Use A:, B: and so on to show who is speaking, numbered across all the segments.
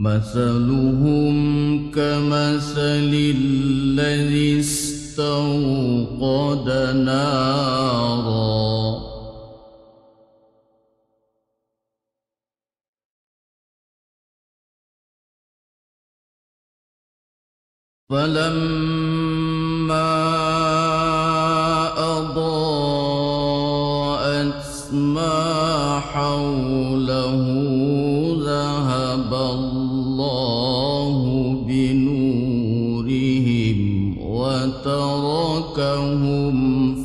A: مثلهم كمثل الذي استوقد نارا فلما وتركهم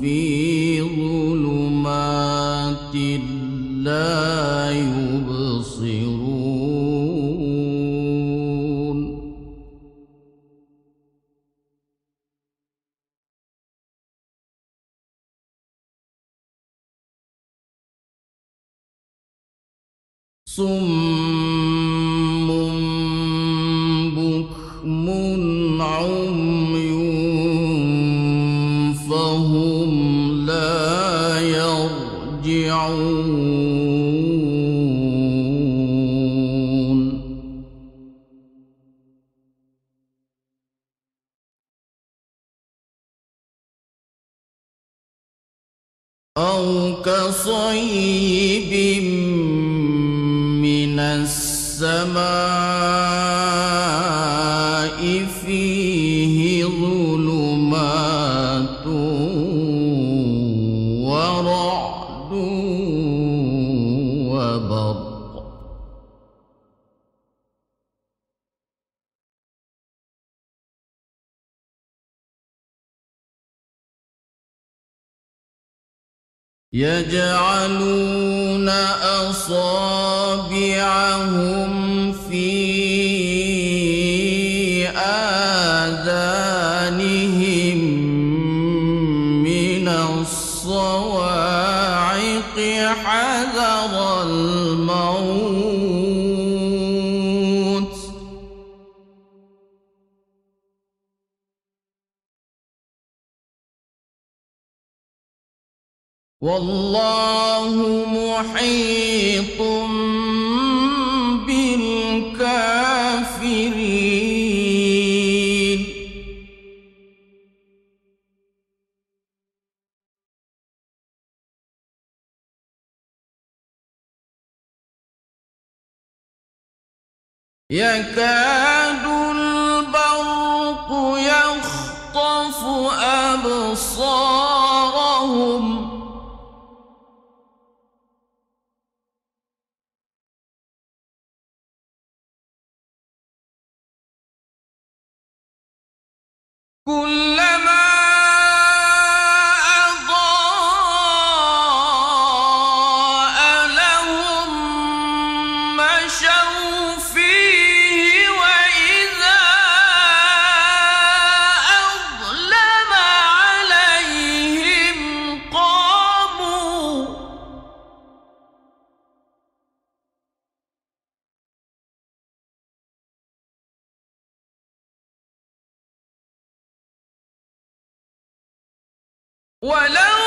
A: في ظلمات لا يبصرون. صم أو كصيب يجعلون أصابعهم والله محيط بالكافرين. يكاد كل ولو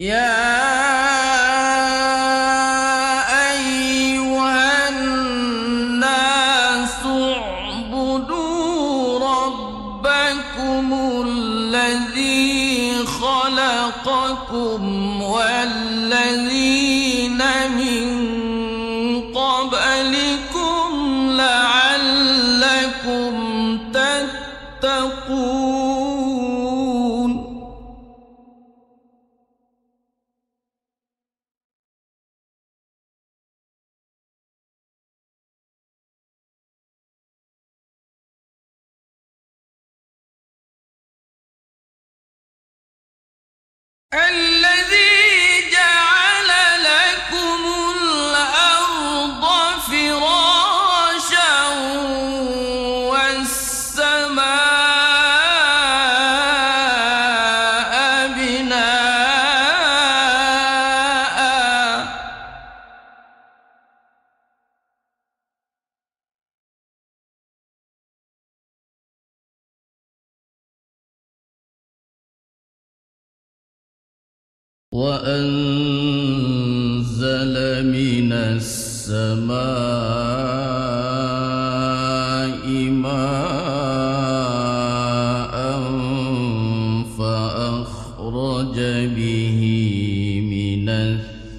A: يا أيها الناس اعبدوا ربكم الذي خلقكم والذي الذي
B: وأنزل من السماء ماء فأخرج به من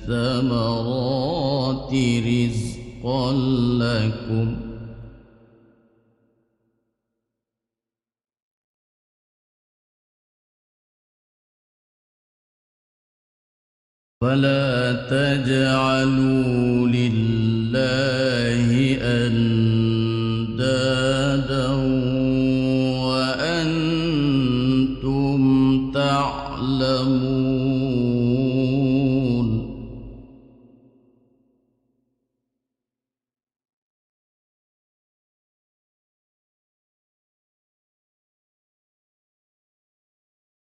B: الثمرات رزقا لكم فلا تجعلوا لله أندادا وأنتم تعلمون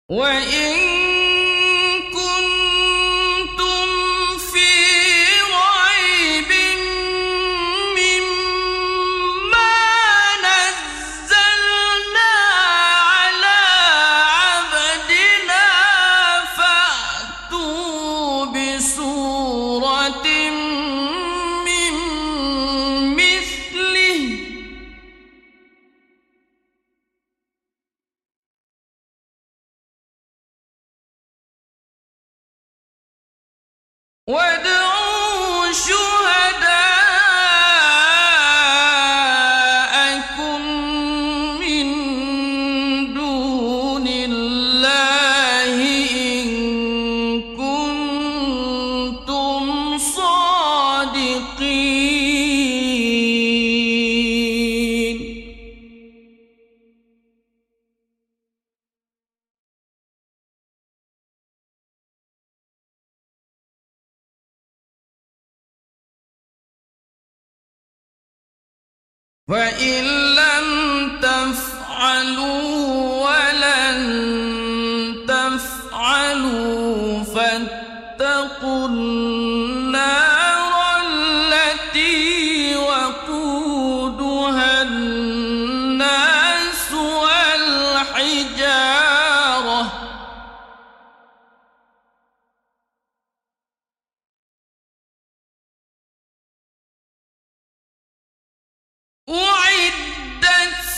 A: وإن وادعوا شهداءكم من دون الله إن كنتم صادقين. فإن لم تفعلوا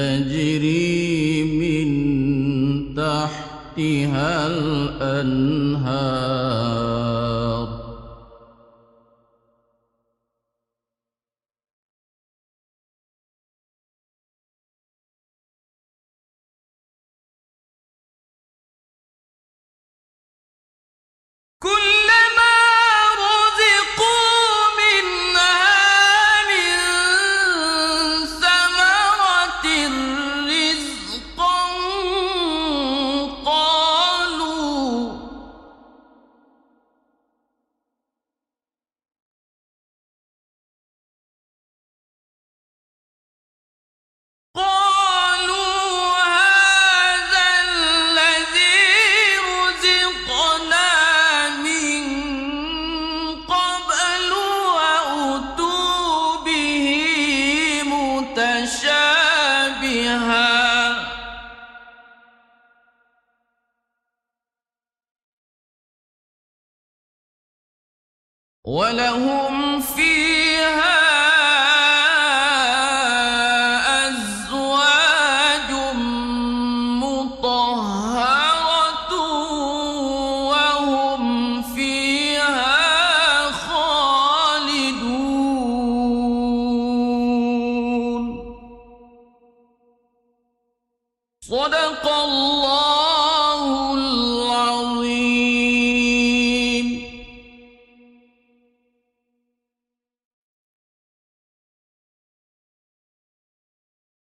B: تجري من تحتها الأنهار.
A: ولهم فيها